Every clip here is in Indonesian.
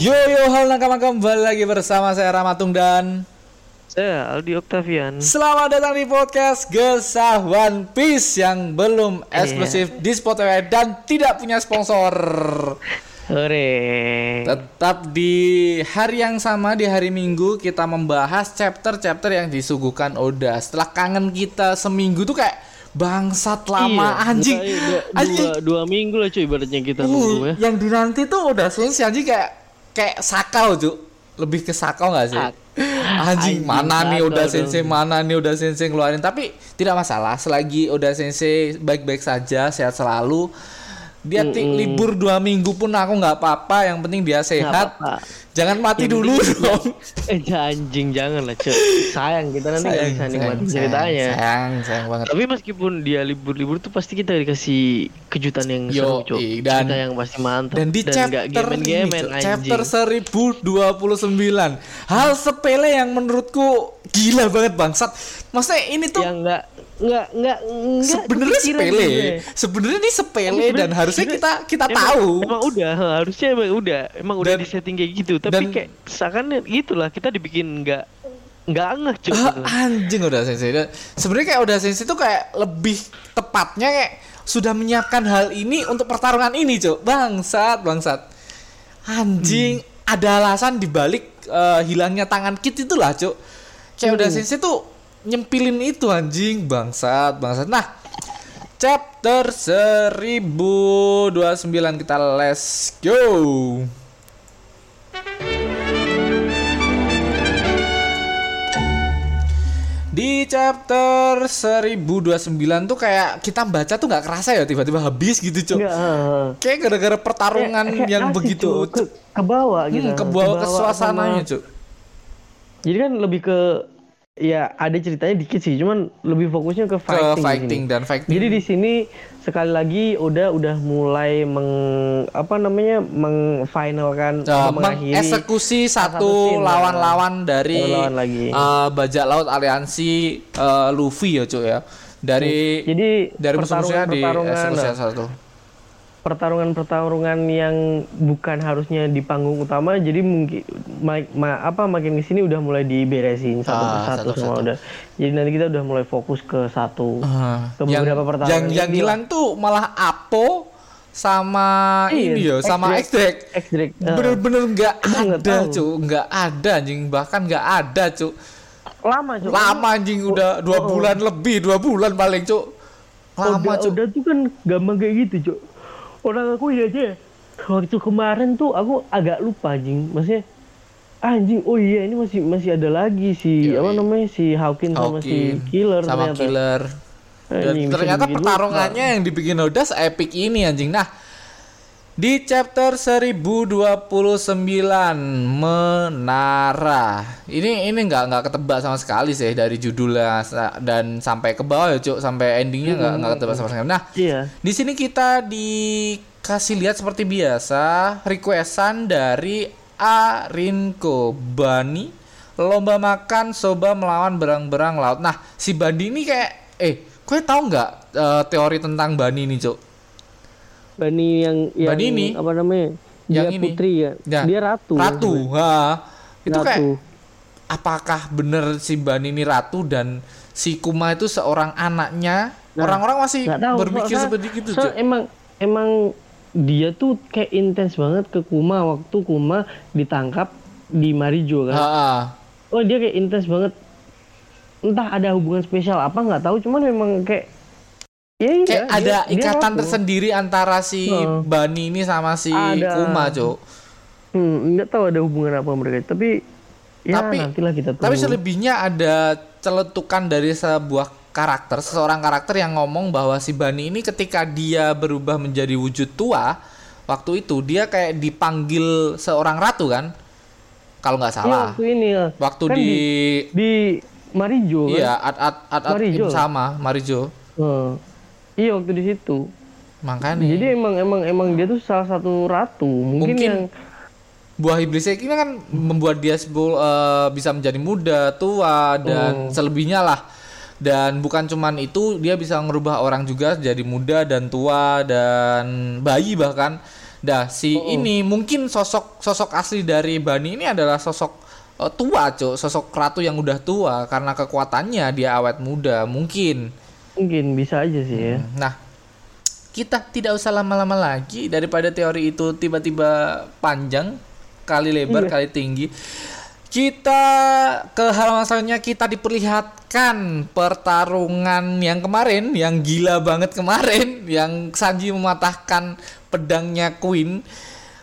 Yo yo hal nakama kembali lagi bersama saya Ramatung dan Saya Aldi Octavian. Selamat datang di podcast Gesah One Piece yang belum eksklusif di Spotify dan tidak punya sponsor. Hore. Tetap di hari yang sama di hari Minggu kita membahas chapter-chapter yang disuguhkan Oda. Setelah kangen kita seminggu tuh kayak bangsat lama Iya, anjing. Dua, dua, anjing. dua, dua minggu lah cuy ibaratnya kita Uh, nunggu ya. yang dinanti tuh udah selesai anjing kayak kayak sakau cuk lebih ke sakau nggak sih anjing Anjing, mana nih udah dong. sensei mana nih udah sensei ngeluarin tapi tidak masalah selagi udah sensei baik-baik saja sehat selalu dia ti- Mm-mm. libur dua minggu pun aku nggak apa-apa yang penting dia sehat. Jangan mati Yang dulu dong Eh anjing jangan lah cuy. Sayang kita nanti nggak bisa nikmatin ceritanya. sayang sayang banget Tapi meskipun dia libur-libur tuh pasti kita dikasih kejutan yang Yo, seru cuy. dan- Cerita yang pasti mantap Dan di nggak chapter ini, gemen-gemen Cuk, anjing. chapter 1029, hal sepele yang menurutku gila banget bangsat. Maksudnya ini tuh yang enggak enggak enggak enggak sebenarnya sepele. gue. Sebenarnya ini sepele dan harusnya kita kita emang- tahu. Emang udah, ha, harusnya emang udah, emang udah Dan- di setting kayak gitu. Tapi dan- kayak seakan gitulah kita dibikin nggak nggak ngeh cuy. Gitu. anjing udah sensei. Sebenarnya kayak udah sensei itu kayak lebih tepatnya kayak sudah menyiapkan hal ini untuk pertarungan ini, Cuk. Bangsat, bangsat. Anjing, ada alasan dibalik eh, hilangnya tangan Kit itulah, Cuk. Kayak udah sensei tuh nyempilin itu anjing, bangsat, bangsat. Nah, chapter 1029 kita let's go. Di chapter 1029 tuh kayak kita baca tuh nggak kerasa ya tiba-tiba habis gitu, ha. Kayak gara-gara pertarungan Kayak- kayak yang begitu cuy. ke, ke bawah gitu. hmm, ke bawah ke suasananya, Cuk. Jadi kan lebih ke ya ada ceritanya dikit sih, cuman lebih fokusnya ke Ke fighting. di fighting dan fighting. Jadi di sini sekali lagi udah udah mulai meng apa namanya mengfinalkan Uh, mengakhiri mengeksekusi satu lawan-lawan dari Lawan lagi. uh, bajak laut aliansi uh, Luffy ya cuy ya dari Jadi dari musuh-musuhnya di pertarungan eksekusi nah, satu pertarungan-pertarungan yang bukan harusnya di panggung utama jadi mungkin ma- ma- apa makin ke sini udah mulai diberesin satu Ah, persatu satu-satu. semua udah. Jadi nanti kita udah mulai fokus ke satu Uh, ke yang beberapa pertarungan yang yang hilang tuh malah Apo sama Iya, ini yo sama X-Drake. X-Drake. Ah. bener-bener nggak ada cuy nggak ada anjing. Bahkan nggak ada cuy lama cuy lama anjing. Udah dua oh. bulan lebih dua bulan paling cuy lama Oda, cuy Oda tuh kan gampang kayak gitu cok orang aku ini aja waktu kemarin tuh aku agak lupa anjing. Maksudnya anjing oh iya ini masih masih ada lagi si Yoi. apa namanya si Hawkin sama si Killer sama ternyata. killer. Dan Anjing, bisa ternyata pertarungannya yang dibikin Oda epic ini anjing. Nah di chapter 1029 menara ini ini nggak nggak ketebak sama sekali sih dari judulnya dan sampai ke bawah ya cuk sampai endingnya nggak nggak ketebak sama sekali nah iya di sini kita dikasih lihat seperti biasa requestan dari Arinko Bani lomba makan soba melawan berang-berang laut. Nah si Bani ini kayak eh kue tahu nggak eh, teori tentang Bani ini cuk? Bani yang yang Bani ini? apa namanya Yang dia ini? putri ya Ya, dia ratu Ratu, ha. Itu ratu kayak apakah bener si Bani ini ratu dan si Kuma itu seorang anaknya? Nah, Orang-orang masih nggak tahu berpikir soalnya- seperti itu cuk. emang emang dia tuh kayak intens banget ke Kuma waktu Kuma ditangkap di Marijo kan Ha, ha. oh dia kayak intens banget entah ada hubungan spesial apa nggak tahu cuman memang kayak ya iya, kayak dia- ada dia ikatan tersendiri antara si Heeh. Bani ini sama si Ada. Kuma, Cuk. hmm, nggak tahu ada hubungan apa mereka tapi ya Tapi- nantilah kita tahu Tapi selebihnya ada celetukan dari sebuah karakter, seseorang karakter yang ngomong bahwa si Bani ini ketika dia berubah menjadi wujud tua, waktu itu dia kayak dipanggil seorang ratu kan? Kalau nggak Iya, salah. waktu ini ya. Waktu Kan di, di Marijo kan iya at at at, at Marijo. sama Marijo. Heeh. Iya waktu di situ Makanya jadi emang emang emang dia tuh salah satu ratu mungkin, Mungkin yang buah iblis ini kan membuat dia sebul, eh, bisa menjadi muda, tua dan Oh. selebihnya lah. Dan bukan cuman itu, dia bisa ngerubah orang juga jadi muda dan tua dan bayi bahkan. Dah si ini mungkin sosok sosok asli dari Bani ini adalah sosok eh, tua, Cuk. Sosok ratu yang udah tua karena kekuatannya dia awet muda, mungkin. Mungkin bisa aja sih ya. Nah, kita tidak usah lama-lama lagi daripada teori itu tiba-tiba panjang kali lebar Iya. kali tinggi. Kita ke halaman selanjutnya kita diperlihatkan pertarungan yang kemarin yang gila banget kemarin yang Sanji mematahkan pedangnya Queen.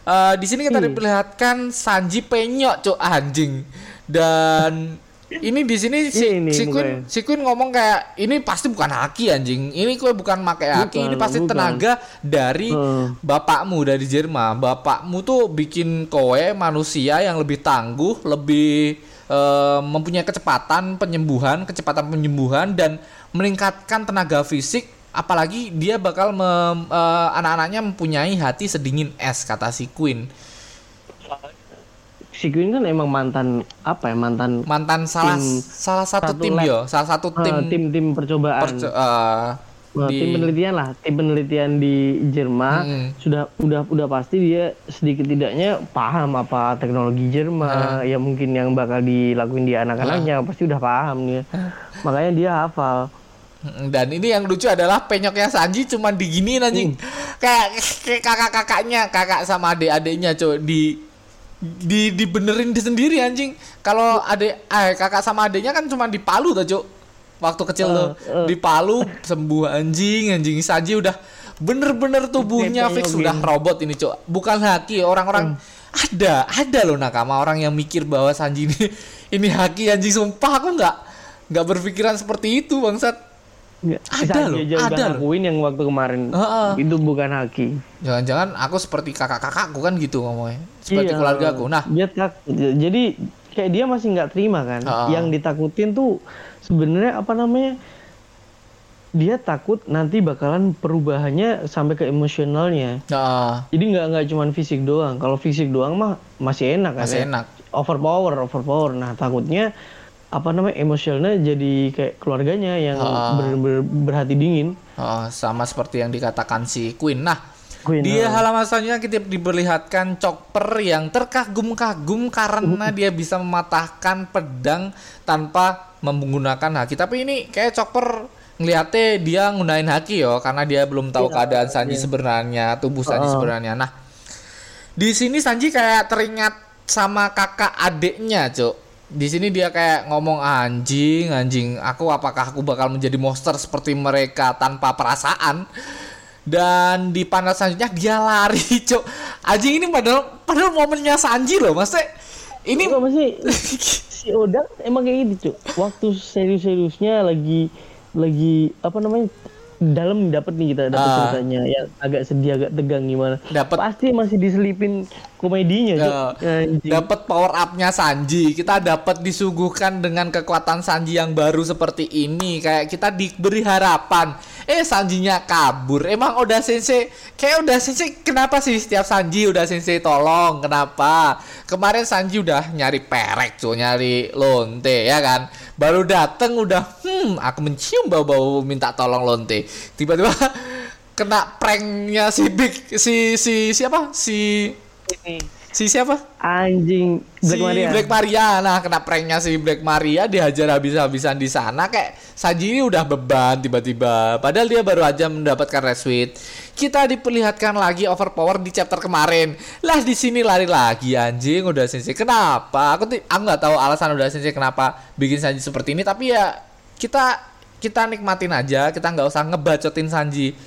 Eh, di sini kita Hmm. diperlihatkan Sanji penyok cok anjing dan ini di sini si, Ini, si. Queen si Queen ngomong kayak ini pasti bukan haki anjing. Ini kue bukan pakai haki, Bukan, ini pasti bukan. tenaga dari Hmm. bapakmu dari Jerman. Bapakmu tuh bikin kowe manusia yang lebih tangguh, lebih eh, mempunyai kecepatan penyembuhan, kecepatan penyembuhan dan meningkatkan tenaga fisik. Apalagi dia bakal mem- eh, anak-anaknya mempunyai hati sedingin es kata si Queen. Si Queen kan emang mantan apa ya mantan Mantan salah Tim- salah satu, satu tim yo, salah satu eh, tim tim-tim percobaan. perco- Nah, di- tim penelitian lah, tim penelitian di Jerman Mm-mm. sudah udah udah pasti dia sedikit tidaknya paham apa teknologi Jerman ya mungkin yang bakal dilakuin di anak-anaknya pasti udah paham dia. Makanya dia hafal. Mm, Dan ini yang lucu adalah penyoknya Sanji cuman diginiin anjing. Kayak kayak kakak-kakaknya, kakak sama adik-adiknya coy di di dibenerin di sendiri anjing. Kalau adik eh kakak sama adiknya kan cuma di Palu tuh, Cuk. Waktu kecil tuh di Palu sembuh anjing, anjing Sanji udah bener-bener tubuhnya fix Dipenyogin. udah robot ini, Cuk. Bukan haki, orang-orang ada, ada loh nakama orang yang mikir bahwa Sanji ini ini haki anjing sumpah aku nggak nggak berpikiran seperti itu, bangsat. Nggak, Ada loh, ada ngakuin yang waktu kemarin Heeh. itu bukan haki. Jangan-jangan aku seperti kakak-kakakku kan gitu ngomongnya. Seperti Iya. keluarga aku. Nah, dia tak jadi kayak dia masih nggak terima kan. Ha-ha. Yang ditakutin tuh sebenarnya apa namanya? Dia takut nanti bakalan perubahannya sampai ke emosionalnya. nah, Jadi nggak nggak cuman fisik doang. Kalau fisik doang mah masih enak kan. masih ya. enak. Overpower, overpower. Nah takutnya apa namanya emosionalnya jadi kayak keluarganya yang Ha-ha. bener-bener berhati dingin. Oh, sama seperti yang dikatakan si Queen. Nah, Queen, di ha. halaman selanjutnya kita diperlihatkan Chopper yang terkagum-kagum karena dia bisa mematahkan pedang tanpa menggunakan haki. Tapi ini kayak Chopper ngeliatnya dia ngunain haki yo karena dia belum tahu keadaan Sanji sebenarnya, tubuh Sanji sebenarnya. Nah, di sini Sanji kayak teringat sama kakak adiknya, Cuk. Di sini dia kayak ngomong anjing, anjing, aku apakah aku bakal menjadi monster seperti mereka tanpa perasaan? Dan di panel selanjutnya dia lari, Cuk. Anjing ini padahal padahal momennya Sanji loh, Maksudnya ini Enggak masih si Oda emang kayak gitu cuk waktu serius-seriusnya lagi lagi apa namanya dalam dapat nih kita dapat Ah. ceritanya yang agak sedih agak tegang gimana Dapet. pasti masih diselipin komedinya Ya, Anjing. dapat power up-nya Sanji. Kita dapat disuguhkan dengan kekuatan Sanji yang baru seperti ini. Kayak kita diberi harapan. Eh Sanjinya kabur. Emang Oda Sensei kayak Oda Sensei kenapa sih setiap Sanji Oda Sensei tolong? Kenapa? Kemarin Sanji udah nyari perek cuy, nyari lonte ya kan. Baru dateng udah hmm aku mencium bau-bau minta tolong lonte. Tiba-tiba kena pranknya si Big si si siapa? Si si siapa? anjing Black si Maria Black Maria. Nah, kena pranknya si Black Maria dihajar habis-habisan di sana kayak Sanji ini udah beban tiba-tiba. Padahal dia baru aja mendapatkan red suit. Kita diperlihatkan lagi overpower di chapter kemarin. Lah di sini lari lagi anjing udah sensei. Kenapa? Aku ti- aku nggak tahu alasan udah sensei kenapa bikin Sanji seperti ini tapi ya kita kita nikmatin aja, kita nggak usah ngebacotin Sanji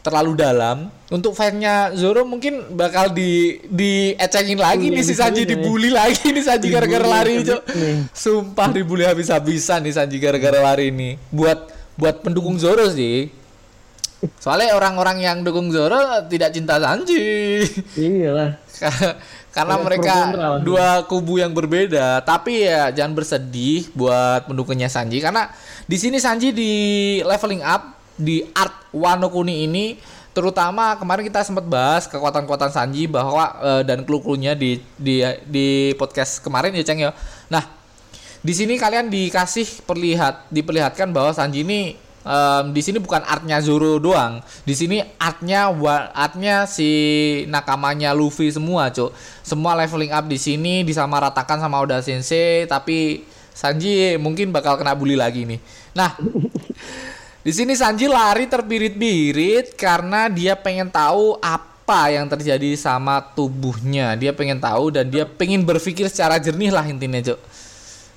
terlalu dalam. Untuk fansnya Zoro mungkin bakal di diecengin lagi Iya, nih si Sanji dibully dibully lagi nih Sanji gara-gara lari, nih. Sumpah dibully habis-habisan nih Sanji gara-gara lari nih. Buat buat pendukung Zoro sih. Soalnya orang-orang yang dukung Zoro tidak cinta Sanji. iyalah Karena Kayak mereka dua kubu yang berbeda. Tapi ya jangan bersedih buat pendukungnya Sanji karena di sini Sanji di leveling up di art Wano Kuni ini terutama kemarin kita sempat bahas kekuatan-kekuatan Sanji bahwa eh, dan clue-cluenya di di di podcast kemarin ya Ceng ya. Nah, di sini kalian dikasih perlihat diperlihatkan bahwa Sanji ini em, di sini bukan artnya Zoro doang. Di sini artnya artnya si nakamanya Luffy semua, Cuk. Semua leveling up di sini disamaratakan sama Oda Sensei, tapi Sanji mungkin bakal kena bully lagi nih. Nah, di sini Sanji lari terbirit-birit karena dia pengen tahu apa yang terjadi sama tubuhnya. Dia pengen tahu dan dia pengen berpikir secara jernih lah intinya, Cuk.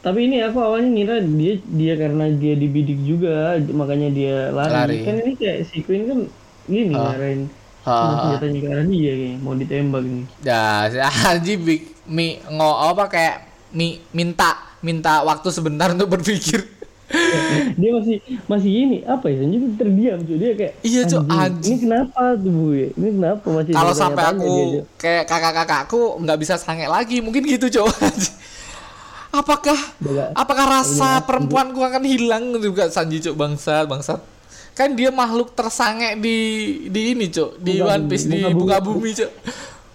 Tapi ini aku awalnya ngira dia dia karena dia dibidik juga makanya dia lari. Lari. Kan ini kayak si Queen kan gini Ah. ngarahin Ah. senjatanya ke arah dia mau ditembak nih. Ya, si Anji big mi ngo apa kayak mi minta minta waktu sebentar untuk berpikir. dia masih masih ini apa ya tuh terdiam cuy dia kayak Iya, Cuk, "Anjing, anjing." ini kenapa tuh bu ini kenapa masih Kalau sampai aku dia, kayak kakak-kakakku nggak bisa sange lagi, mungkin gitu, Cok. apakah apakah rasa perempuanku akan hilang juga Sanji, Cok, bangsat, bangsat. Kan dia makhluk tersange di di ini, Cok, di Muka One bumi, Piece di muka bumi. bumi, Cok.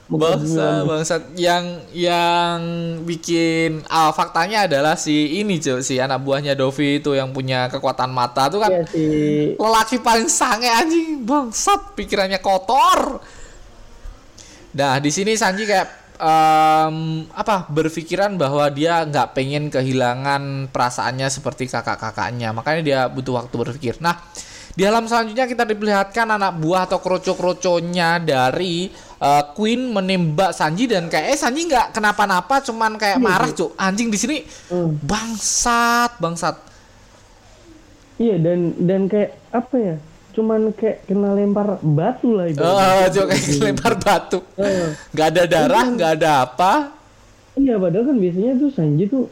Bangsa, bangsat. Yang yang bikin ah, faktanya adalah si ini, Cok, si anak buahnya Dovi itu yang punya kekuatan mata tuh kan Iya, si lelaki paling sange anjing. Bangsat pikirannya kotor. Nah di sini Sanji kayak em, apa berpikiran bahwa dia nggak pengen kehilangan perasaannya seperti kakak-kakaknya. Makanya dia butuh waktu berpikir. Nah di halaman selanjutnya kita diperlihatkan anak buah atau kroco-kroconya dari eh, Queen menembak Sanji dan kayak eh Sanji nggak kenapa-napa cuman kayak marah cuk anjing di sini Hmm. bangsat bangsat iya dan dan kayak apa ya cuman kayak kena lempar batu lah itu Oh, cok kayak lempar batu. Nggak ada darah, nggak ada apa. iya padahal kan biasanya tuh Sanji tuh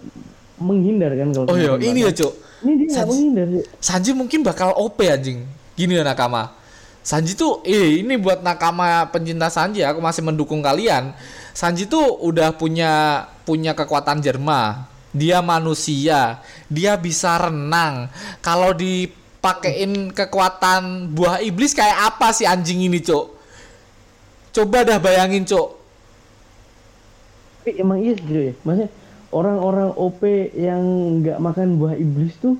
menghindar kan kalau Oh iya, kena ini ya, lempar. Ini dia nggak menghindar sih Sanji mungkin bakal OP anjing. Gini ya nakama. Sanji tuh, eh ini buat nakama pencinta Sanji, aku masih mendukung kalian. Sanji tuh udah punya punya kekuatan Jerma. Dia manusia, dia bisa renang. Kalau dipakein kekuatan buah iblis kayak apa sih anjing ini, Cok? Coba dah bayangin, Cok. tapi emang iya gitu ya maksudnya orang-orang OP yang nggak makan buah iblis tuh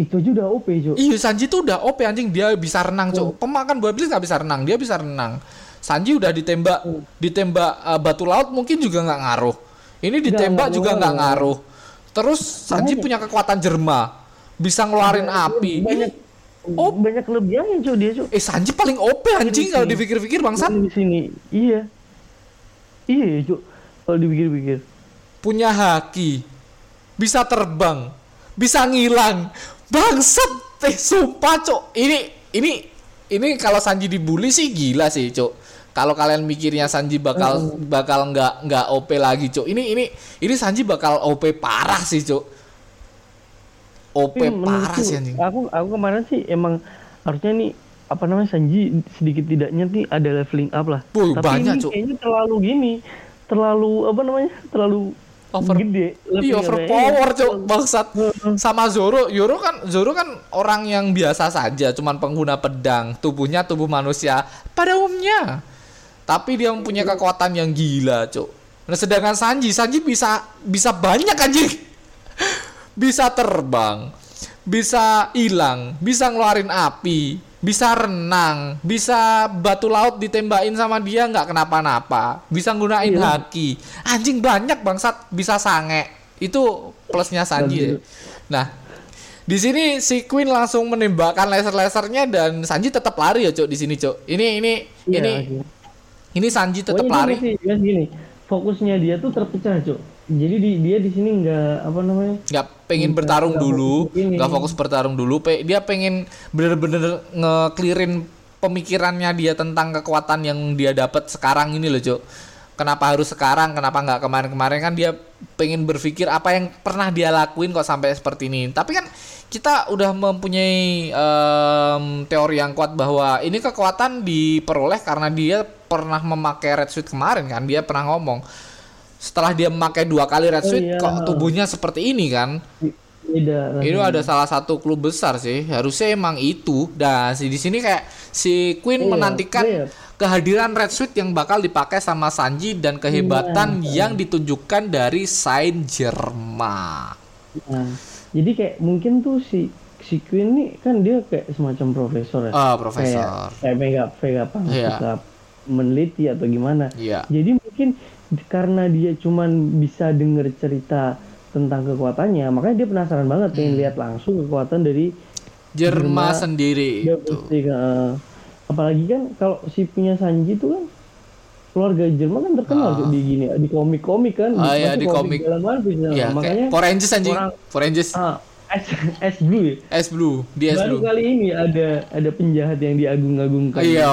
itu aja udah OP Jo Iya Sanji tuh udah OP anjing dia bisa renang cok. Pemakan buah iblis nggak bisa renang dia bisa renang. Sanji udah ditembak ditembak uh, batu laut mungkin juga nggak ngaruh. Ini ditembak nggak juga nggak ngaruh. Terus Sanji punya kekuatan jerma bisa ngeluarin api. banyak Oh. banyak kelebihannya cuy dia cuy Eh Sanji paling OP anjing kalau dipikir-pikir bangsat. di sini iya iya cuy kalau dipikir-pikir Punya haki. Bisa terbang. Bisa ngilang. Bangsat. Eh sumpah cok. Ini ini ini kalau Sanji dibully sih gila sih cok. Kalau kalian mikirnya Sanji bakal bakal nggak nggak OP lagi cok. Ini ini ini Sanji bakal OP parah sih cok. OP Tapi parah sih anjing. aku aku kemarin sih emang harusnya nih apa namanya Sanji sedikit tidaknya nih ada leveling up lah Wuh, tapi banyak, ini Cuk. kayaknya terlalu gini terlalu apa namanya terlalu Over- gede Iya overpower up-nya. cok bangsat. Sama Zoro. Zoro kan Zoro kan orang yang biasa saja cuman pengguna pedang. Tubuhnya tubuh manusia pada umumnya. Tapi dia mempunyai kekuatan yang gila cok nah sedangkan Sanji Sanji bisa bisa banyak anjing. Bisa terbang bisa hilang bisa ngeluarin api bisa renang bisa batu laut ditembakin sama dia nggak kenapa-napa. Bisa nggunain Iya. haki. Anjing banyak bangsat. Bisa sange. Itu plusnya Sanji. Ya. nah di sini si Queen langsung menembakkan laser-lasernya dan Sanji tetap lari ya cok di sini cok ini ini Iya, ini iya. ini Sanji tetap Pokoknya lari. masih, masih gini fokusnya dia tuh terpecah cuk. Jadi di, dia di sini nggak apa namanya nggak pengen bertarung nggak dulu nggak fokus bertarung dulu. Pe- dia pengen bener-bener ngeklirin pemikirannya dia tentang kekuatan yang dia dapat sekarang ini loh Cok kenapa harus sekarang kenapa nggak kemarin-kemarin? Kan dia pengen berpikir apa yang pernah dia lakuin kok sampai seperti ini. Tapi kan kita udah mempunyai em, teori yang kuat bahwa ini kekuatan diperoleh karena dia pernah memakai red suit kemarin kan dia pernah ngomong. Setelah dia memakai dua kali red Oh, suit iya. kok tubuhnya seperti ini kan? Beda. Itu ada salah satu klub besar sih. Harusnya emang itu. Dan si di sini kayak si Queen Iya, menantikan iya. kehadiran red suit yang bakal dipakai sama Sanji dan kehebatan Iya. yang ditunjukkan dari Saint Germain Nah, jadi kayak mungkin tuh si si Queen nih kan dia kayak semacam profesor ya Ah, profesor. kayak kayak mega Iya. suka meneliti atau gimana Iya. jadi mungkin karena dia cuman bisa denger cerita tentang kekuatannya makanya dia penasaran banget Hmm. pengen lihat langsung kekuatan dari Jerma Jerma, sendiri itu. pasti apalagi kan kalau si punya Sanji itu kan keluarga Jerman kan terkenal tuh di gini di komik-komik kan Ah, iya, di komik. dalam Piece, nah. Makanya Power Rangers anjing. orang- Power Rangers ah, S, S Blue ya S Blue, di S baru Blue. kali ini ada ada penjahat yang diagung-agungkan Iya,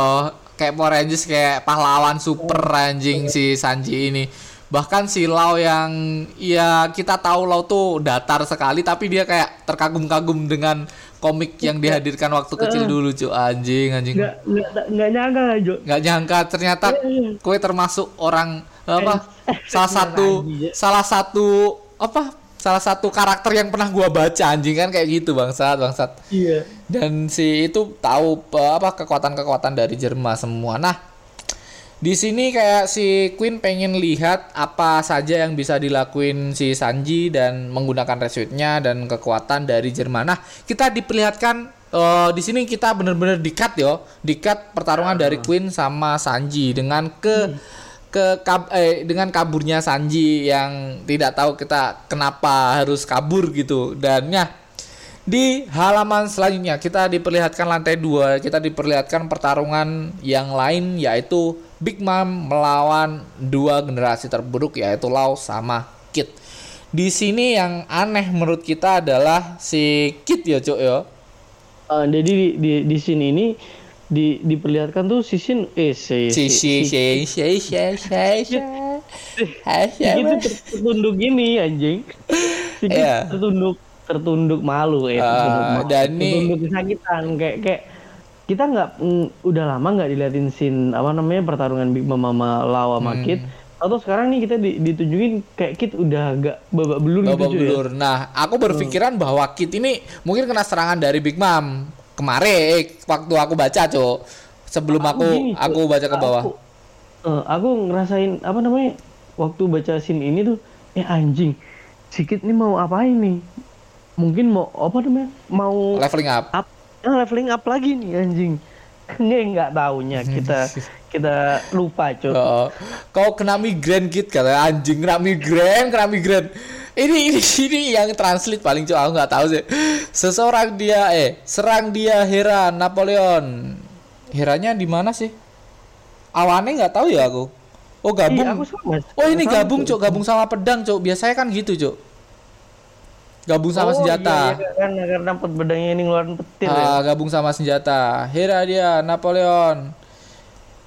kayak Power Rangers kayak pahlawan super anjing si Sanji ini. Bahkan si Lau yang ya kita tahu Lau tuh datar sekali tapi dia kayak terkagum-kagum dengan komik yang dihadirkan waktu kecil dulu cuy anjing anjing. nggak nggak nggak nyangka aja nggak nyangka ternyata kue termasuk orang apa salah satu salah satu apa salah satu karakter yang pernah gua baca anjing kan kayak gitu bangsat bangsat. Iya. Dan si itu tahu apa kekuatan-kekuatan dari Jerma semua. Nah di sini kayak si Queen pengen lihat apa saja yang bisa dilakuin si Sanji dan menggunakan resuitnya dan kekuatan dari Jerman. Nah, kita diperlihatkan eh, di sini kita bener-bener dikat yo, dikat pertarungan dari Queen sama Sanji dengan ke ke kab- eh, dengan kaburnya Sanji yang tidak tahu kita kenapa harus kabur gitu. Dan ya di halaman selanjutnya kita diperlihatkan lantai dua kita diperlihatkan pertarungan yang lain yaitu Big Mom melawan dua generasi terburuk yaitu Lau sama Kid. Di sini yang aneh menurut kita adalah si Kid ya cuk ya. Ah, jadi di, di di scene ini di diperlihatkan tuh si Shin eh si Si si si si si si si itu ter- tertunduk gini anjing si Iya. tertunduk tertunduk malu ya tertunduk malu. dan ini- tertunduk kesakitan kayak kayak kita nggak mm, udah lama nggak diliatin scene apa namanya pertarungan Big Mom sama sama Hmm. Kid atau sekarang nih kita di- ditunjukin kayak Kid udah agak babak belur gitu Babak ya. belur. Nah, aku berpikiran bahwa Kit ini mungkin kena serangan dari Big Mom kemarin eh, waktu aku baca, Cok. Sebelum aku gini, Cuk. aku baca ke bawah. Aku, eh, aku ngerasain apa namanya waktu baca scene ini tuh eh anjing si Kid ini mau apa ini mungkin mau apa namanya mau Leveling up. up leveling up lagi nih anjing. Nggak nggak taunya kita kita lupa cuy Oh, kau kena migrain kit kata anjing kena migrain kena migrain. Ini ini ini yang translate paling cok aku nggak tahu sih. Seseorang dia eh serang dia Hera Napoleon. Heranya di mana sih? Awannya nggak tahu ya aku. Oh gabung. Iya, aku sama. oh ini Sama, gabung cok gabung sama pedang cok biasanya kan gitu cok gabung sama Oh, senjata iya, iya, karena pet bedangnya ini ngeluarin petir ya Ah, gabung sama senjata. Hera dia, Napoleon.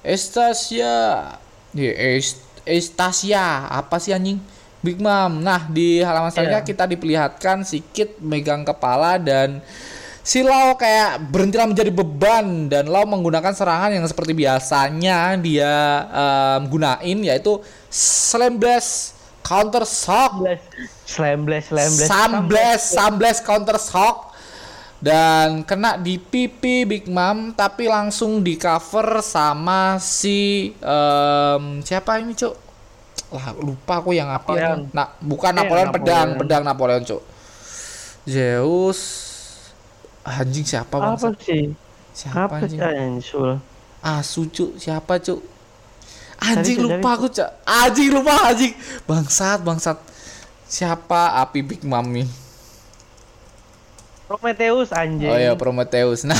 Estasia. Di Est Estasia, apa sih anjing? Big Mom. Nah, di halaman selanjutnya Iya. kita diperlihatkan si Kid megang kepala dan si Lau kayak berhentilah menjadi beban dan Lau menggunakan serangan yang seperti biasanya dia em, gunain yaitu Slam Blast Counter Shock. Slam blast slam blast Sambles, Sambles counter shock. Dan kena di pipi Big Mom tapi langsung di cover sama si em, siapa ini cuk? Lah lupa aku yang Napoleon. aja. nah bukan Eh, Napoleon pedang Napoleon. pedang Napoleon cuk. Zeus. Anjing siapa apa bang sih? Siapa apa anjing? Asu cuk. Siapa cuk anjing lupa aku cuk anjing lupa anjing bangsat bangsat siapa api Big Mom nih Prometheus anjing Oh iya Prometheus. Nah,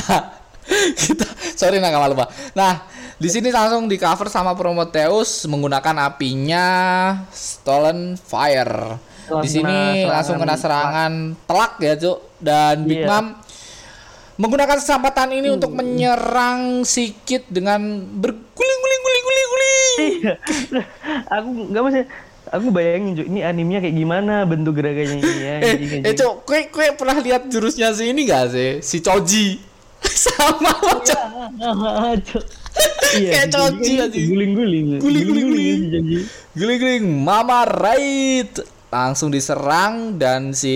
kita sorry nakama lupa. Nah, di sini langsung di cover sama Prometheus menggunakan apinya Stolen Fire. Di sini langsung kena serangan telak ya, Cuk. Dan Big Iya. Mom menggunakan kesempatan ini untuk menyerang si Kid dengan berguling-guling-guling-guling-guling. Iya. aku nggak maksudnya aku bayangin cuy ini animenya kayak gimana bentuk gerakannya ini ya Eh, eh. Cuk, kue, kue pernah lihat jurusnya si ini gak sih? Si Choji. Sama macam Cuk. iya Kayak coci kan anjing. guling-guling Guling-guling-guling. si Janji. Guling-guling Mama Right langsung diserang dan si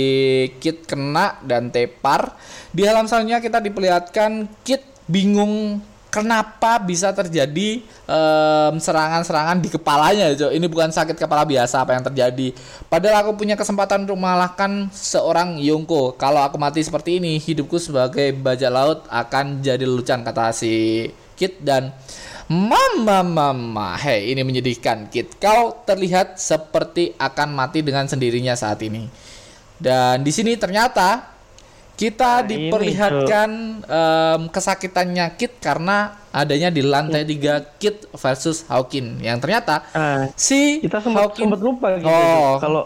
Kit kena dan tepar. Di halaman selanjutnya kita diperlihatkan Kit bingung kenapa bisa terjadi em, serangan-serangan di kepalanya Jo. Ini bukan sakit kepala biasa apa yang terjadi. Padahal aku punya kesempatan untuk mengalahkan seorang Yongko. Kalau aku mati seperti ini, hidupku sebagai bajak laut akan jadi lelucon kata si Kit dan Mama mama, hei ini menyedihkan Kit. Kau terlihat seperti akan mati dengan sendirinya saat ini. Dan di sini ternyata kita Nah, diperlihatkan em, kesakitannya Kit karena adanya di lantai tiga Kit versus Hawkin yang ternyata Ah, si kita sempat Hawkin sempat lupa gitu Oh. kalau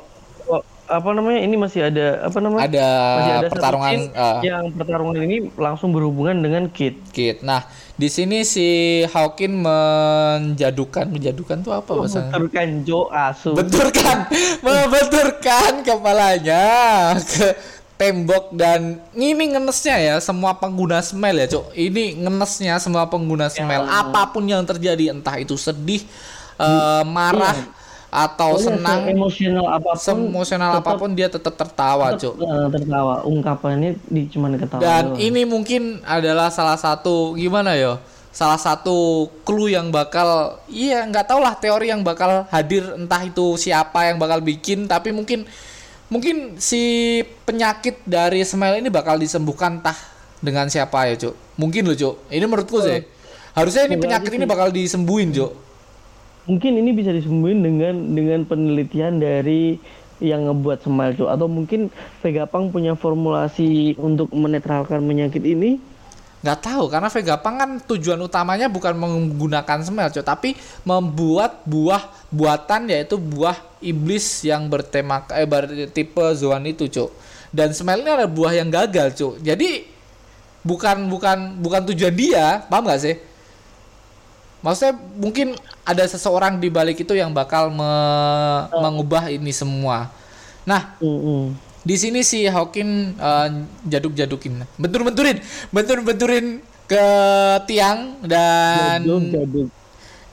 oh, apa namanya ini masih ada apa namanya? Ada masih ada pertarungan eh, yang pertarungan ini langsung berhubungan dengan Kit. Kit. Nah di sini si Hawkin menjadukan menjadukan tuh apa bahasanya? membenturkan Jo Asu. Benturkan membenturkan kepalanya ke tembok dan ini ngenesnya ya semua pengguna smell ya cok ini ngenesnya semua pengguna smell. Apa pun yang terjadi entah itu sedih eh, marah atau Pokoknya senang emosional apa pun seemosional tetap- apa pun dia tetap tertawa cok eh, tertawa. Ungkapannya di cuman ketawa dan doang. ini mungkin adalah salah satu gimana ya salah satu clue yang bakal iya nggak tau lah teori yang bakal hadir entah itu siapa yang bakal bikin tapi mungkin mungkin si penyakit dari smell ini bakal disembuhkan entah dengan siapa ya cuk? Mungkin loh cuk. Ini menurutku sih. Harusnya ini penyakit ini bakal disembuhin cuk. Mungkin ini bisa disembuhin dengan dengan penelitian dari yang ngebuat Smile Cuk. atau mungkin Vegapunk punya formulasi untuk menetralkan penyakit ini nggak tahu karena Vegapunk kan tujuan utamanya bukan menggunakan smell cok tapi membuat buah buatan yaitu buah iblis yang bertema eh bertipe zoan itu cok. Dan smell ini adalah buah yang gagal cok. Jadi bukan bukan bukan tujuan dia paham nggak sih? Maksudnya mungkin ada seseorang di balik itu yang bakal me- mengubah ini semua. Nah Mm-mm. Di sini si Hawkin eh, jaduk-jadukin, bentur-benturin, bentur-benturin ke tiang dan Jaduk, jaduk.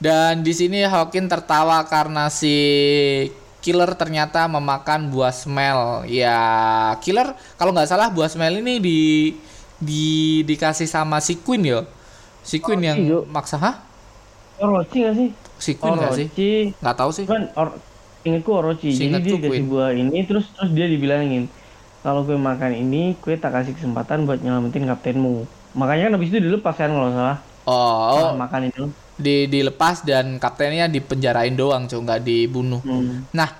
dan di sini Hawkin tertawa karena si killer ternyata memakan buah smell. Ya, killer kalau nggak salah buah smell ini di di dikasih sama si Queen ya. Si Queen yang Orochi, Jo. maksa hah? Orochi nggak sih Si Queen nggak sih? Orochi Nggak tahu sih. kan or, ingetku Orochi jadi Seingatku dia dikasih Queen. buah ini terus terus dia dibilangin kalau gue makan ini gue tak kasih kesempatan buat nyelamatin kaptenmu makanya kan habis itu dilepas kan kalau salah Oh, Nah, makan itu di dilepas dan kaptennya dipenjarain doang, cuy, nggak dibunuh. Hmm. Nah,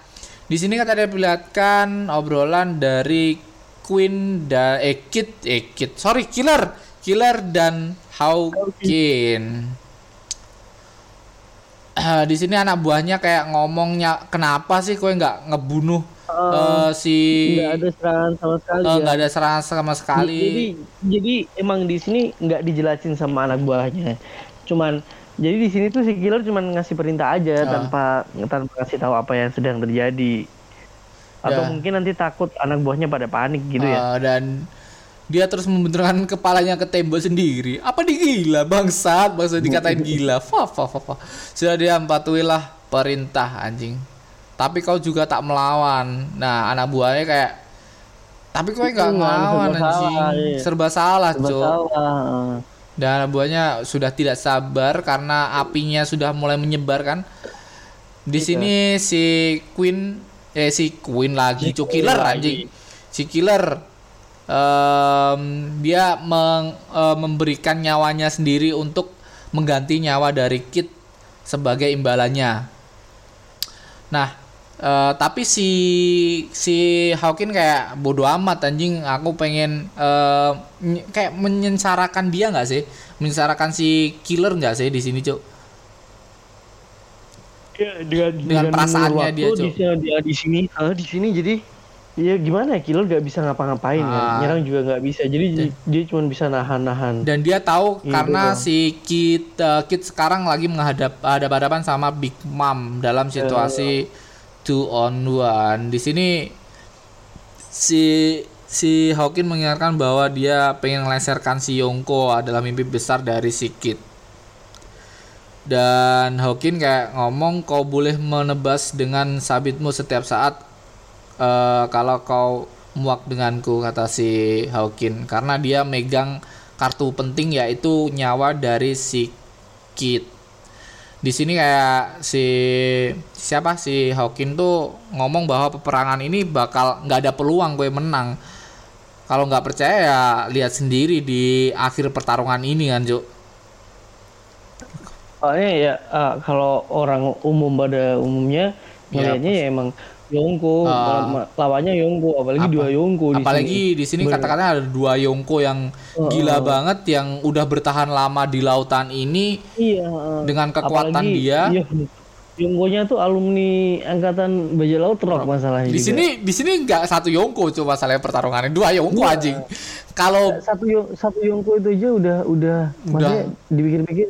di sini kan tadi diperlihatkan obrolan dari Queen dan eh Kid eh Kid sorry Killer Killer dan Hawkin. Ah, di sini anak buahnya kayak ngomongnya kenapa sih kowe nggak ngebunuh eh, si nggak ada serangan sama sekali ya. nggak ada serangan sama sekali. Jadi jadi emang di sini nggak dijelasin sama anak buahnya. Cuman jadi di sini tuh si killer cuman ngasih perintah aja Ah. tanpa tanpa kasih tahu apa yang sedang terjadi. Atau Ya. mungkin nanti takut anak buahnya pada panik gitu ya. Eh, dan dia terus membenturkan kepalanya ke tembok sendiri. Apa dia gila bangsat? Bangsa dikatain gila. Fa fa fa fa. Sudah dia patuhilah perintah anjing. Tapi kau juga tak melawan. Nah, anak buahnya kayak tapi kau nggak Jangan, ngelawan serba anjing. salah, iya. Serba salah, Serba Cuk. salah. eh. Dan anak buahnya sudah tidak sabar karena apinya sudah mulai menyebar kan. Di Iya. sini si Queen eh si Queen lagi, Cuk killer lagi. anjing. Si killer em, dia meng- eh, memberikan nyawanya sendiri untuk mengganti nyawa dari Kit sebagai imbalannya. Nah, eh, tapi si si Hawkin kayak bodoh amat anjing. Aku pengen eh, ny- kayak menyensarakan dia nggak sih? Menyensarakan si killer nggak sih di sini, Cuk? Ya, dengan, Dengan perasaannya waktu dia, Cuk. di, sini- dia di sini ah, di sini jadi ya gimana ya? Killer gak bisa ngapa-ngapain kan? Ah. nyerang juga nggak bisa. Jadi dia, dia cuma bisa nahan-nahan. Dan dia tahu Iya, karena si Kit eh, Kit sekarang lagi menghadap hadapan sama Big Mom dalam situasi two on one. Di sini si si Hawkin mengingatkan bahwa dia pengen meleserkan si Yongko adalah mimpi besar dari si Kit. Dan Hawkin kayak ngomong kau boleh menebas dengan sabitmu setiap saat eh, kalau kau muak denganku kata si Hawkin karena dia megang kartu penting yaitu nyawa dari si Kit. Di sini kayak si siapa si Hawkin tuh ngomong bahwa peperangan ini bakal nggak ada peluang gue menang. Kalau nggak percaya ya lihat sendiri di akhir pertarungan ini kan, Cuk. Soalnya ya uh, kalau orang umum pada umumnya Ya, melihatnya ya emang Yongko, ma- lawannya Yongko, apalagi Apa- dua Yongko di Apalagi di sini katakanlah ada dua Yongko yang Oh, gila oh. banget yang udah bertahan lama di lautan ini Iya. uh, dengan kekuatan apalagi, dia. Iya, Yongkonya tuh alumni angkatan bajak laut rock masalahnya Di juga. sini di sini nggak satu Yongko coba masalahnya pertarungannya dua Yongko Iya. anjing. Kalau satu satu Yongko itu aja udah udah, maksudnya dipikir-pikir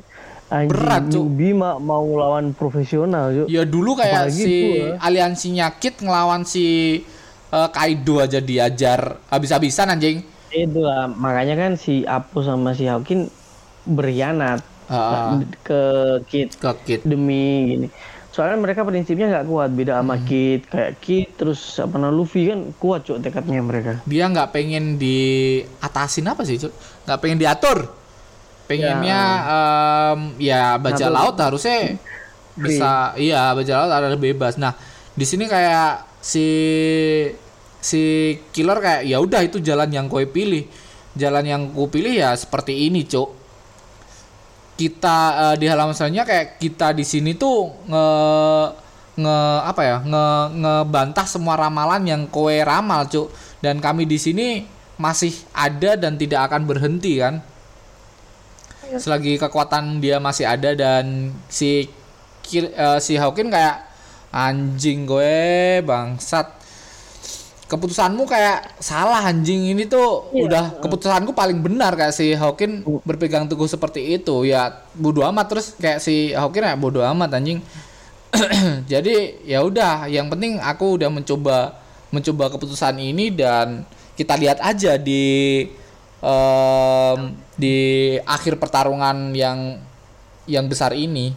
anjing Berat, Cuk. newbie ma- mau lawan profesional, Cuk. ya dulu kayak Apalagi si itu ya. aliansinya Kit ngelawan si eh, Kaido aja diajar habis-habisan anjing. Itu lah, makanya kan si Apu sama si Hawkin berkhianat Ah, ke Kid ke Kit. demi gini. Soalnya mereka prinsipnya nggak kuat, beda sama Hmm. Kid. Kayak Kid terus apa namanya Luffy kan kuat cuk tekadnya mereka. Dia nggak pengen diatasin apa sih, Cuk? Nggak pengen diatur. Pengennya em, ya baja Ngatur. laut harusnya bisa iya baja laut ada bebas. Nah, di sini kayak si si killer kayak ya udah itu jalan yang kau pilih. Jalan yang ku pilih ya seperti ini, Cuk. Kita eh, di halaman selanjutnya kayak kita di sini tuh nge nge apa ya nge ngebantah semua ramalan yang kowe ramal cuk dan kami di sini masih ada dan tidak akan berhenti kan selagi kekuatan dia masih ada dan si eh, si Hawkin kayak anjing gue bangsat. Keputusanmu kayak salah anjing. Ini tuh Iya. udah keputusanku paling benar. Kayak si Hawkin berpegang teguh seperti itu. Ya bodoh amat. Terus kayak si Hawkin ya bodoh amat anjing. Jadi ya udah. Yang penting aku udah mencoba mencoba keputusan ini dan kita lihat aja di em, di akhir pertarungan yang yang besar ini.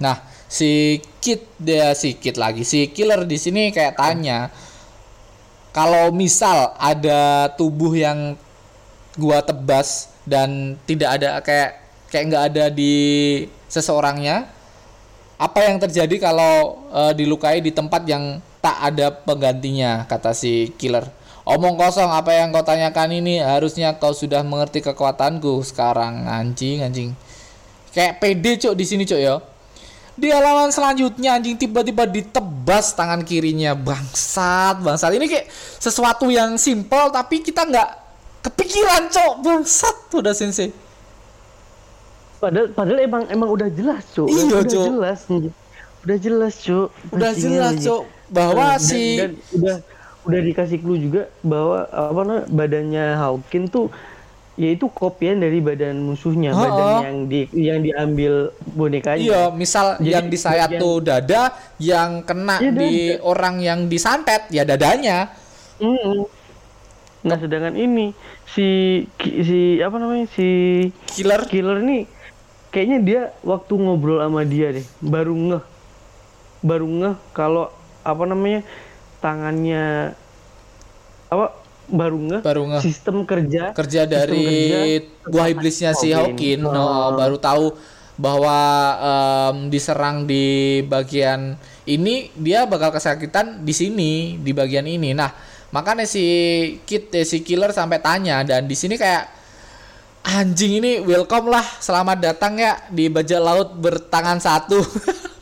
Nah si Kit dia si Kit lagi si killer di sini kayak tanya kalau misal ada tubuh yang gua tebas dan tidak ada kayak kayak nggak ada di seseorangnya apa yang terjadi kalau eh, dilukai di tempat yang tak ada penggantinya? kata si killer omong kosong apa yang kau tanyakan ini? Harusnya kau sudah mengerti kekuatanku sekarang. Anjing anjing. Kayak pede cok di sini cok ya. Di halaman selanjutnya anjing tiba-tiba ditebas tangan kirinya. Bangsat bangsat. Ini kayak sesuatu yang simpel tapi kita nggak kepikiran cok bangsat udah sensei. Padahal padahal emang emang udah jelas cuk. Iya, udah Cuk. jelas. Udah jelas cuk. udah jelas cok bahwa Dan- si dan udah udah dikasih clue juga bahwa apa namanya badannya Hawkin tuh yaitu kopian dari badan musuhnya, Oh, badan oh. yang di yang diambil bonekanya. Iya, misal Jadi yang disayat bagian- tuh dada, yang kena Iya, di orang yang disantet ya dadanya. Mm-mm. Nah, sedangkan ini si si apa namanya si Killer. killer ini kayaknya dia waktu ngobrol sama dia deh baru ngeh baru ngeh kalau apa namanya tangannya apa baru ngeh Baru ngeh. sistem kerja kerja dari kerja buah iblisnya si Hawkin. Hawkin. Oh, baru tahu bahwa em, diserang di bagian ini dia bakal kesakitan di sini di bagian ini. Nah, makanya si Kit eh, si killer sampai tanya dan di sini kayak anjing ini welcome lah selamat datang ya di bajak laut bertangan satu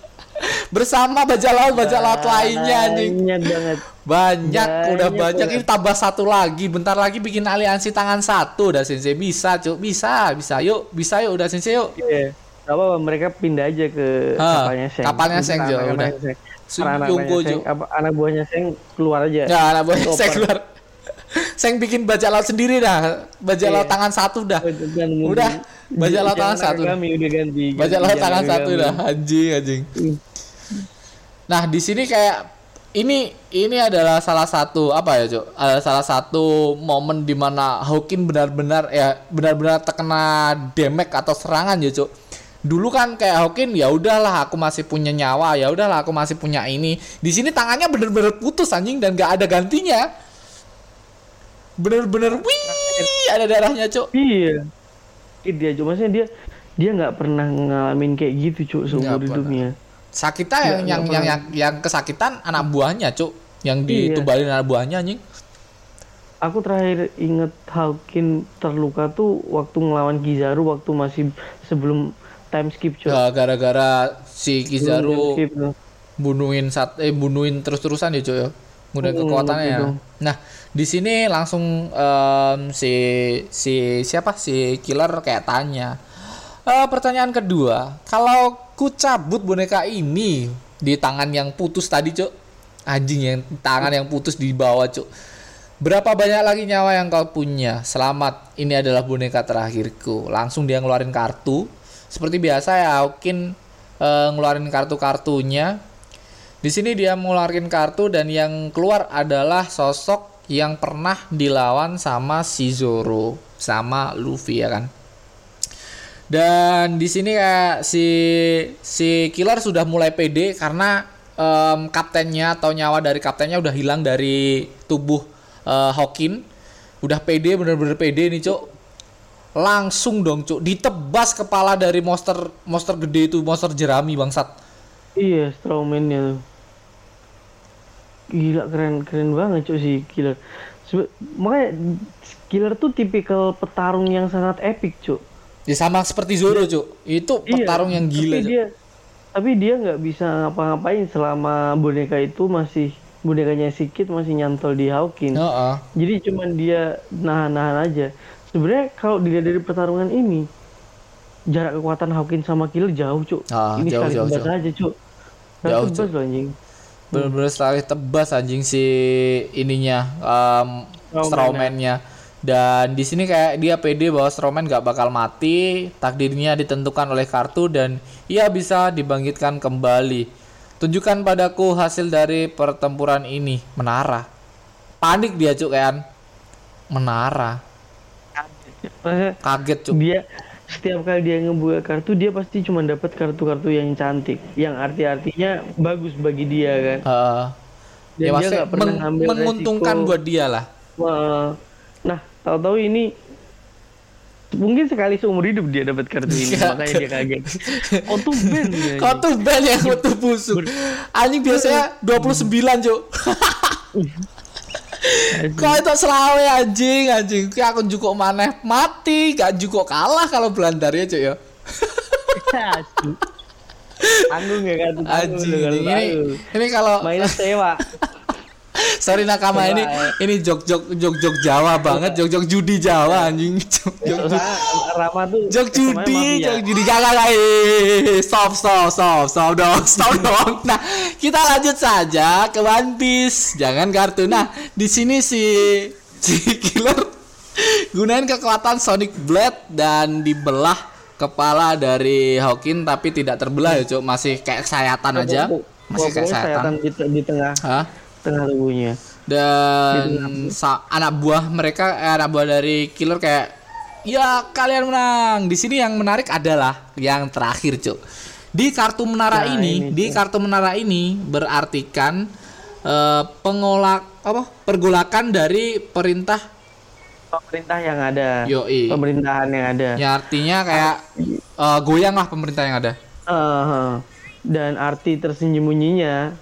bersama bajak laut bajak laut lainnya anjing banyak banget banyak, udah Banyak ini tambah satu lagi. Bentar lagi bikin aliansi tangan satu udah Sensei bisa, Cuk. Bisa, bisa. Yuk, bisa yuk udah Sensei yuk. Iya. Gak apa mereka pindah aja ke Ah, kapalnya Seng. kapalnya Seng, Jo, udah. Seng. Yungko, Seng, Jo. anak buahnya Seng keluar aja. Ya, anak buah Stopper. saya keluar. Saya bikin bajak laut sendiri dah. Bajak Iya. laut tangan satu dah. Dan mungkin- Udah, bajak laut tangan satu. Kami udah ganti. Bajak laut tangan satu dah. Anjing, anjing. Nah, di sini kayak ini ini adalah salah satu apa ya, Cuk? Ada salah satu momen di mana Hawkin benar-benar ya benar-benar terkena damage atau serangan ya, Cuk. Dulu kan kayak Hawkin ya udahlah aku masih punya nyawa, ya udahlah aku masih punya ini. Di sini tangannya benar-benar putus anjing dan gak ada gantinya. bener-bener wih ada darahnya cuk Iya. Dia cuma maksudnya dia dia nggak pernah ngalamin kayak gitu cuk seumur Nggak pernah. Sakitnya yang Nggak- yang, yang yang yang kesakitan anak buahnya cuk yang Iya. ditumbalin anak buahnya anjing Aku terakhir inget Hawkin terluka tuh waktu ngelawan Kizaru waktu masih sebelum time skip cuk. Ya, gara-gara si Kizaru skip tuh. bunuhin sat eh bunuhin terus-terusan ya cuy ya nggunain Hmm, kekuatannya ya. Nah di sini langsung em, si si siapa si killer kayak tanya Eh, pertanyaan kedua kalau ku cabut boneka ini. Di tangan yang putus tadi cuk. Anjing yang tangan yang putus di bawah cuk. Berapa banyak lagi nyawa yang kau punya? Selamat ini adalah boneka terakhirku. Langsung dia ngeluarin kartu. Seperti biasa ya mungkin eh, ngeluarin kartu-kartunya. Di sini dia mengeluarkan kartu dan yang keluar adalah sosok yang pernah dilawan sama si Zoro sama Luffy ya kan. Dan di sini kayak si si killer sudah mulai pede karena em, kaptennya atau nyawa dari kaptennya udah hilang dari tubuh eh, Hawkin. Udah pede bener-bener pede nih, Cuk. Langsung dong, Cuk, ditebas kepala dari monster monster gede itu, monster jerami bangsat. Iya, strawman-nya tuh. Gila keren keren banget cuy si killer. Sebe- makanya killer tuh tipikal petarung yang sangat epic cuy. Ya sama seperti Zoro, Cuk. Itu petarung yang gila, Iya, Tapi Cuk. dia tapi dia nggak bisa ngapa-ngapain selama boneka itu masih bonekanya si Kid masih nyantol di Hawkin. Heeh. Jadi cuman dia nahan-nahan aja. Sebenarnya kalau dilihat dari pertarungan ini jarak kekuatan Hawkin sama Killer jauh, Cuk. Ah, ini jauh, sekali jauh, tebas jauh. aja, Cuk. Jauh, tebas loh anjing. Bener-bener sekali tebas anjing si ininya um, Strawman-nya. Dan di sini kayak dia pede bahwa strawman gak bakal mati, takdirnya ditentukan oleh kartu dan ia bisa dibangkitkan kembali. Tunjukkan padaku hasil dari pertempuran ini, menara. Panik dia cuk kan. Menara. Kaget cuk. dia setiap kali dia ngebuka kartu dia pasti cuma dapat kartu-kartu yang cantik yang arti-artinya bagus bagi dia kan Heeh. dan ya dia nggak pernah meng- menguntungkan resiko. buat dia lah. Wah. nah tahu-tahu ini mungkin sekali seumur hidup dia dapat kartu ini Iya. makanya dia kaget oh tuh ben ya, Kau tuh yang kutu busuk. Anjing biasanya 29, Cuk. Kau itu selawe anjing, anjing. Ki aku jukuk maneh mati, gak jukuk kalah kalau Belandarnya, Cuk ya. tanggung ya tanggung Anjing kartu ini, ini kalau mainnya sewa sorry nakama ini ini jok jok jok jok Jawa banget, jok jok judi Jawa anjing. Jok jok judi. Soalnya Rama tuh Jok judi, mafia. jok judi gak gak. Eh, Stop stop stop stop dong, stop dong. Nah, kita lanjut saja ke One Piece. Jangan kartu. Nah, di sini si si killer gunain kekuatan Sonic Blade dan dibelah kepala dari Hawkin tapi tidak terbelah ya, Cuk. Masih kayak sayatan aja. Masih kayak sayatan. di, di tengah Hah? Tengah tubuhnya dan sa- anak buah mereka eh, anak buah dari killer kayak ya kalian menang. Di sini yang menarik adalah yang terakhir cuk. Di kartu menara Nah, ini, ini, di kartu menara ini berartikan eh, pengolak apa pergolakan dari perintah pemerintah yang ada. Yoi. Pemerintahan yang ada. Ya artinya kayak eh, goyang lah pemerintah yang ada. Uh, dan arti tersembunyinya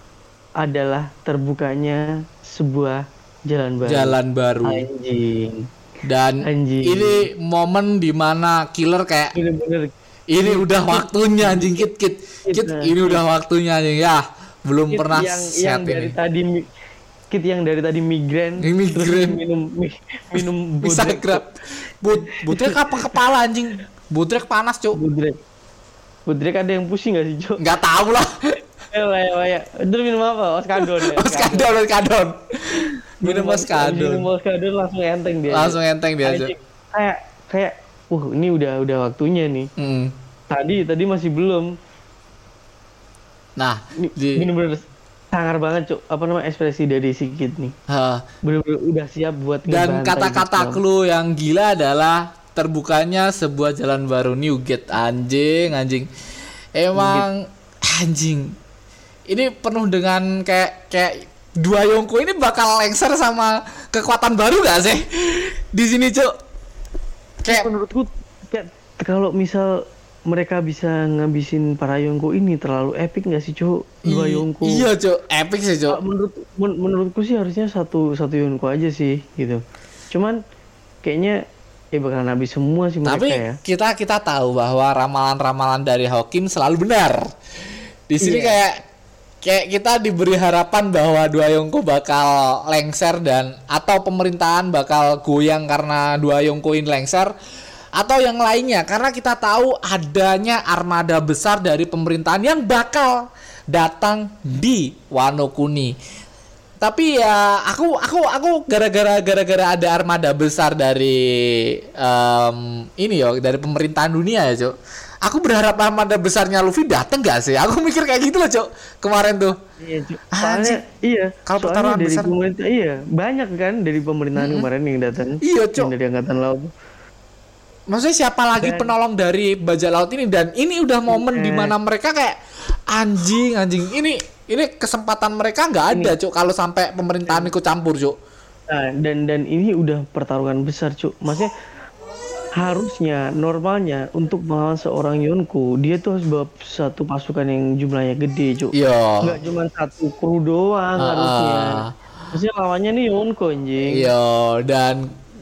adalah terbukanya sebuah jalan baru. Jalan baru. Anjing. Dan Anjing. ini momen di mana killer kayak bener-bener Ini udah waktunya anjing. Kit kit kit Nah, ini udah waktunya anjing. Ya belum kit pernah yang set yang dari ini tadi mi- kit yang dari tadi migrain migrain. minum mi- minum bisa grab. But butrek apa kepala anjing? Butrek panas cuk. Budrek. Budrek ada yang pusing gak sih cok nggak tahu lah waya waya itu minum apa? Oskadon ya oskadon oskadon minum minum oskadon oskadon langsung enteng dia. Langsung enteng dia Anjing. kayak kayak wah ini udah udah waktunya nih. Hmm. tadi tadi masih belum. Nah Ini di bener-bener sangar banget cuk. Apa nama ekspresi dari si Kid nih. Ha. bener-bener udah siap buat dan kata-kata Jepang. clue yang gila adalah terbukanya sebuah jalan baru New Gate. Anjing anjing. Emang anjing ini penuh dengan kayak kayak dua Yongko ini bakal lengser sama kekuatan baru gak sih? Di sini cuk. Kayak menurutku kayak kalau misal mereka bisa ngabisin para Yonko ini terlalu epic nggak sih cuk? Dua Yonko iya cuk. Epic sih cuk. Ah, menurut men- menurutku sih harusnya satu satu Yonko aja sih gitu. Cuman kayaknya ya bakalan habis semua sih mereka Tapi ya. kita kita tahu bahwa ramalan-ramalan dari Hakim selalu benar. Di sini Iya. kayak kayak kita diberi harapan bahwa dua Yongko bakal lengser dan atau pemerintahan bakal goyang karena dua Yongko ini lengser atau yang lainnya karena kita tahu adanya armada besar dari pemerintahan yang bakal datang di Wano Kuni. Tapi ya aku aku aku gara-gara gara-gara ada armada besar dari em, ini yo dari pemerintahan dunia ya, Cuk. Aku berharap armada besarnya Luffy dateng gak sih? Aku mikir kayak gitu loh, Cuk. Kemarin tuh. Iya, Cuk. Anjing. soalnya iya Kalau pertarungan dari besar- pemerintah iya banyak kan dari pemerintahan kemarin yang datang Iya, yang dari angkatan laut Maksudnya siapa lagi Dan- penolong dari bajak laut ini dan ini udah momen Iya. di mana mereka kayak anjing anjing ini ini kesempatan mereka nggak ada cuk kalau sampai pemerintahan ikut campur cuk Nah, dan dan ini udah pertarungan besar, Cuk. Maksudnya harusnya normalnya untuk melawan seorang Yonko, dia tuh harus bawa satu pasukan yang jumlahnya gede, Cuk. iya Enggak cuma satu kru doang Ah, harusnya. Maksudnya lawannya nih Yonko anjing. Iya dan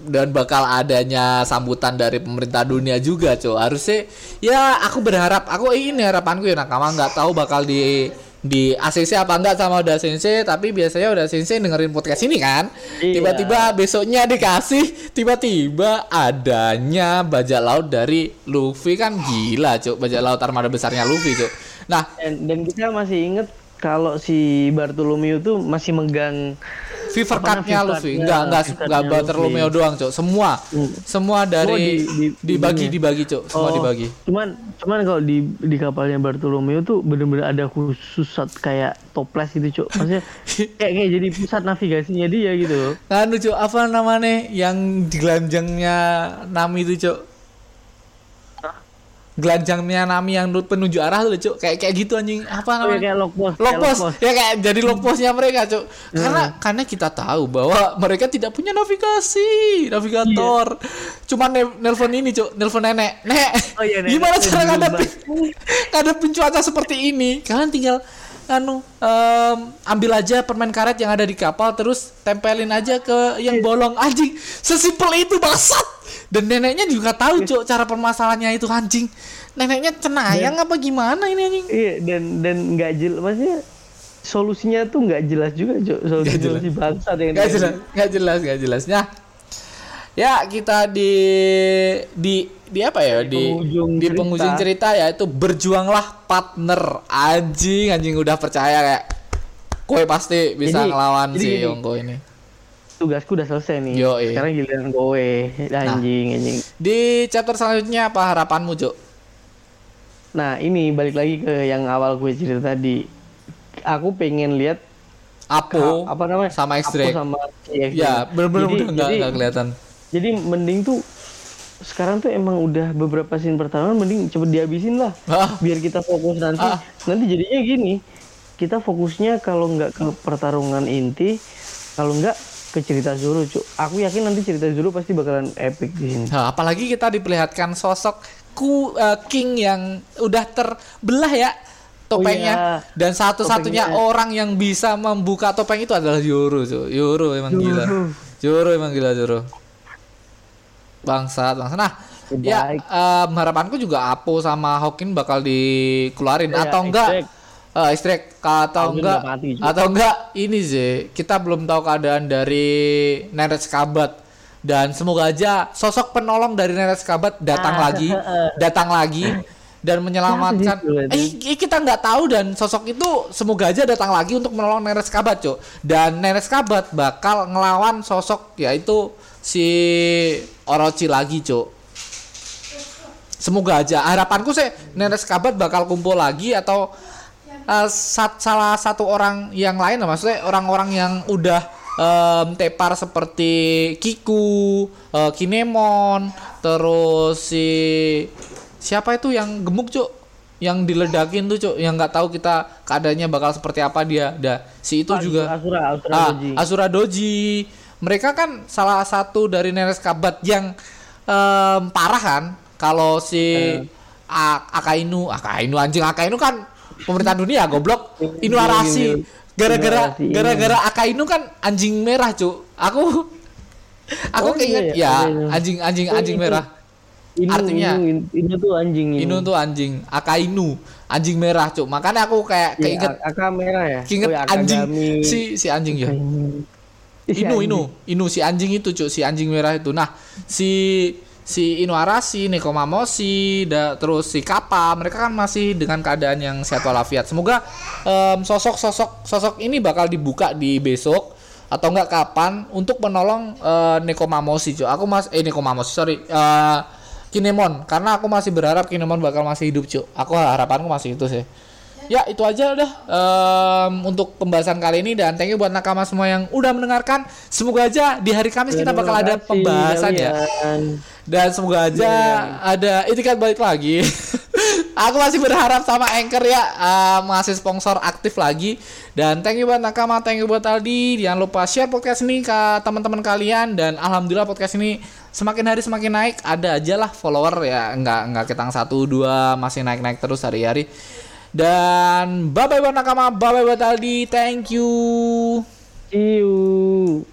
dan bakal adanya sambutan dari pemerintah dunia juga cuy harusnya ya aku berharap aku ini harapanku ya nakama nggak tahu bakal di di ACC apa enggak sama udah sensei tapi biasanya udah sensei dengerin podcast ini kan? Iya. tiba-tiba besoknya dikasih tiba-tiba adanya bajak laut dari Luffy. Kan gila cuk bajak laut armada besarnya Luffy cuk. Nah Dan, dan kita masih inget kalau si Bartolomeo tuh masih megang Fever card-nya Luffy card-nya, enggak enggak enggak Bartolomeo doang cuk semua Hmm. semua dari di- di- dibagi ininya. dibagi cuk semua Oh, dibagi Cuman cuman kalau di di kapalnya Bartolomeo tuh bener-bener ada khusus kayak toples gitu, Cuk. Maksudnya kayak kayak jadi pusat navigasinya dia gitu. Anu cuk apa namanya yang di gelanjangnya Nami itu cuk gelanjangnya Nami yang penunjuk arah tuh cuk. Kayak kayak gitu anjing. Apa Oh, ya, namanya? kayak lockpost. Lock kayak post. lockpost. ya kayak jadi lock postnya mereka cuk. Karena karena kita tahu bahwa mereka tidak punya navigasi navigator. Cuma ne- nelpon ini cuk. Nelpon nenek. Nek Oh, iya, nenek. gimana cara ngadepin ngadepin cuaca seperti ini? Kalian tinggal anu em, ambil aja permen karet yang ada di kapal terus tempelin aja ke yang bolong. Anjing sesimpel itu bangsat. Dan neneknya juga tahu cuk cara permasalahannya itu anjing. Neneknya cenayang apa gimana ini anjing? Iya, dan dan nggak jelas maksudnya solusinya tuh nggak jelas juga, Cuk. Solusi solusi bangsa yang nggak jelas nggak jelas nggak jelasnya ya kita di di di apa ya Di di penghujung di cerita. penghujung cerita ya itu berjuanglah partner anjing anjing udah percaya kayak kue pasti bisa Jadi- ngelawan jadi si. Yongko ini Tugasku udah selesai nih. Yoi. Sekarang giliran kowe, anjing, anjing. di chapter selanjutnya apa harapanmu Cuk? Nah, ini balik lagi ke yang awal gue cerita tadi. Aku pengen lihat Apo apa namanya sama Apo X-Drake sama X-Drake. ya bener-bener udah nggak kelihatan jadi mending tuh sekarang tuh emang udah beberapa scene pertarungan mending cepet dihabisin lah Ah. biar kita fokus nanti Ah. nanti jadinya gini kita fokusnya kalau nggak ke pertarungan inti kalau nggak ke cerita Zoro cuk aku yakin nanti cerita Zoro pasti bakalan epic di sini Nah, apalagi kita diperlihatkan sosok ku eh, King yang udah terbelah ya topengnya iya. dan satu-satunya orang yang bisa membuka topeng itu adalah Yoro, cuy. Yoro emang gila. Zoro. Emang gila Yoro. Bangsat, bangsat. Nah, ya Baik. em, harapanku juga Apo sama Hawkin bakal dikeluarin. Ya, atau enggak? X-Drake. eh X-Drake atau Alvin enggak? mati, cuy. atau enggak? Ini sih kita belum tahu keadaan dari Neret Skabat dan semoga aja sosok penolong dari Neret Skabat datang Ah, lagi datang lagi dan menyelamatkan. Siapa sih itu, eh, kita nggak tahu dan sosok itu semoga aja datang lagi untuk menolong Neret Skabat cuk. Dan Neret Skabat bakal ngelawan sosok yaitu si Orochi lagi cuk. Semoga aja. Harapanku sih Neres Kabat bakal kumpul lagi atau eh, sat- salah satu orang yang lain maksudnya orang-orang yang udah em, tepar seperti Kiku, eh, Kinemon, terus si siapa itu yang gemuk cuk? Yang diledakin tuh cuk. Yang nggak tahu kita keadaannya bakal seperti apa dia. Dah si itu juga. Asura, Asura Ah, Doji. Asura Doji. Mereka kan salah satu dari Neres Kabat yang em, parah kan. Kalau si A- Akainu, Akainu anjing Akainu kan pemerintahan dunia goblok. Inu Arasi. Gara-gara gara-gara Akainu kan anjing merah, Cuk. Aku aku Oh, keinget iya, ya, iya, iya. anjing anjing Oh, anjing merah. Inu, artinya- Inu, Inu, Inu tuh anjing Inu. Inu tuh anjing, Akainu, anjing merah, Cuk. Makanya aku kayak Iya, keinget A- Aka merah ya. keinget Oh, ya, anjing si si anjing ya. Si Inu, anjing. Inu, Inu si anjing itu cuk, si anjing merah itu. Nah, si si Inu Arasi, Nekomamoshi, da, terus si Kappa, mereka kan masih dengan keadaan yang sehat walafiat. Semoga em, sosok-sosok sosok ini bakal dibuka di besok atau enggak kapan untuk menolong eh, Nekomamoshi, cuk. Aku mas eh Nekomamoshi, sorry. eh, Kinemon karena aku masih berharap Kinemon bakal masih hidup, cuk. Aku harapanku masih itu sih. Ya itu aja udah em, untuk pembahasan kali ini dan thank you buat nakama semua yang udah mendengarkan. Semoga aja di hari Kamis kita bakal ada pembahasan ya. Dan semoga aja ada itikat balik lagi. Aku masih berharap sama Anchor ya eh, ngasih sponsor aktif lagi. Dan thank you buat Nakama, thank you buat Aldi. Jangan lupa share podcast ini ke teman-teman kalian dan alhamdulillah podcast ini semakin hari semakin naik. Ada aja lah follower ya, nggak nggak ketang satu dua masih naik-naik terus hari-hari. Dan bye bye buat nakama, bye bye buat Aldi. Thank you. See you.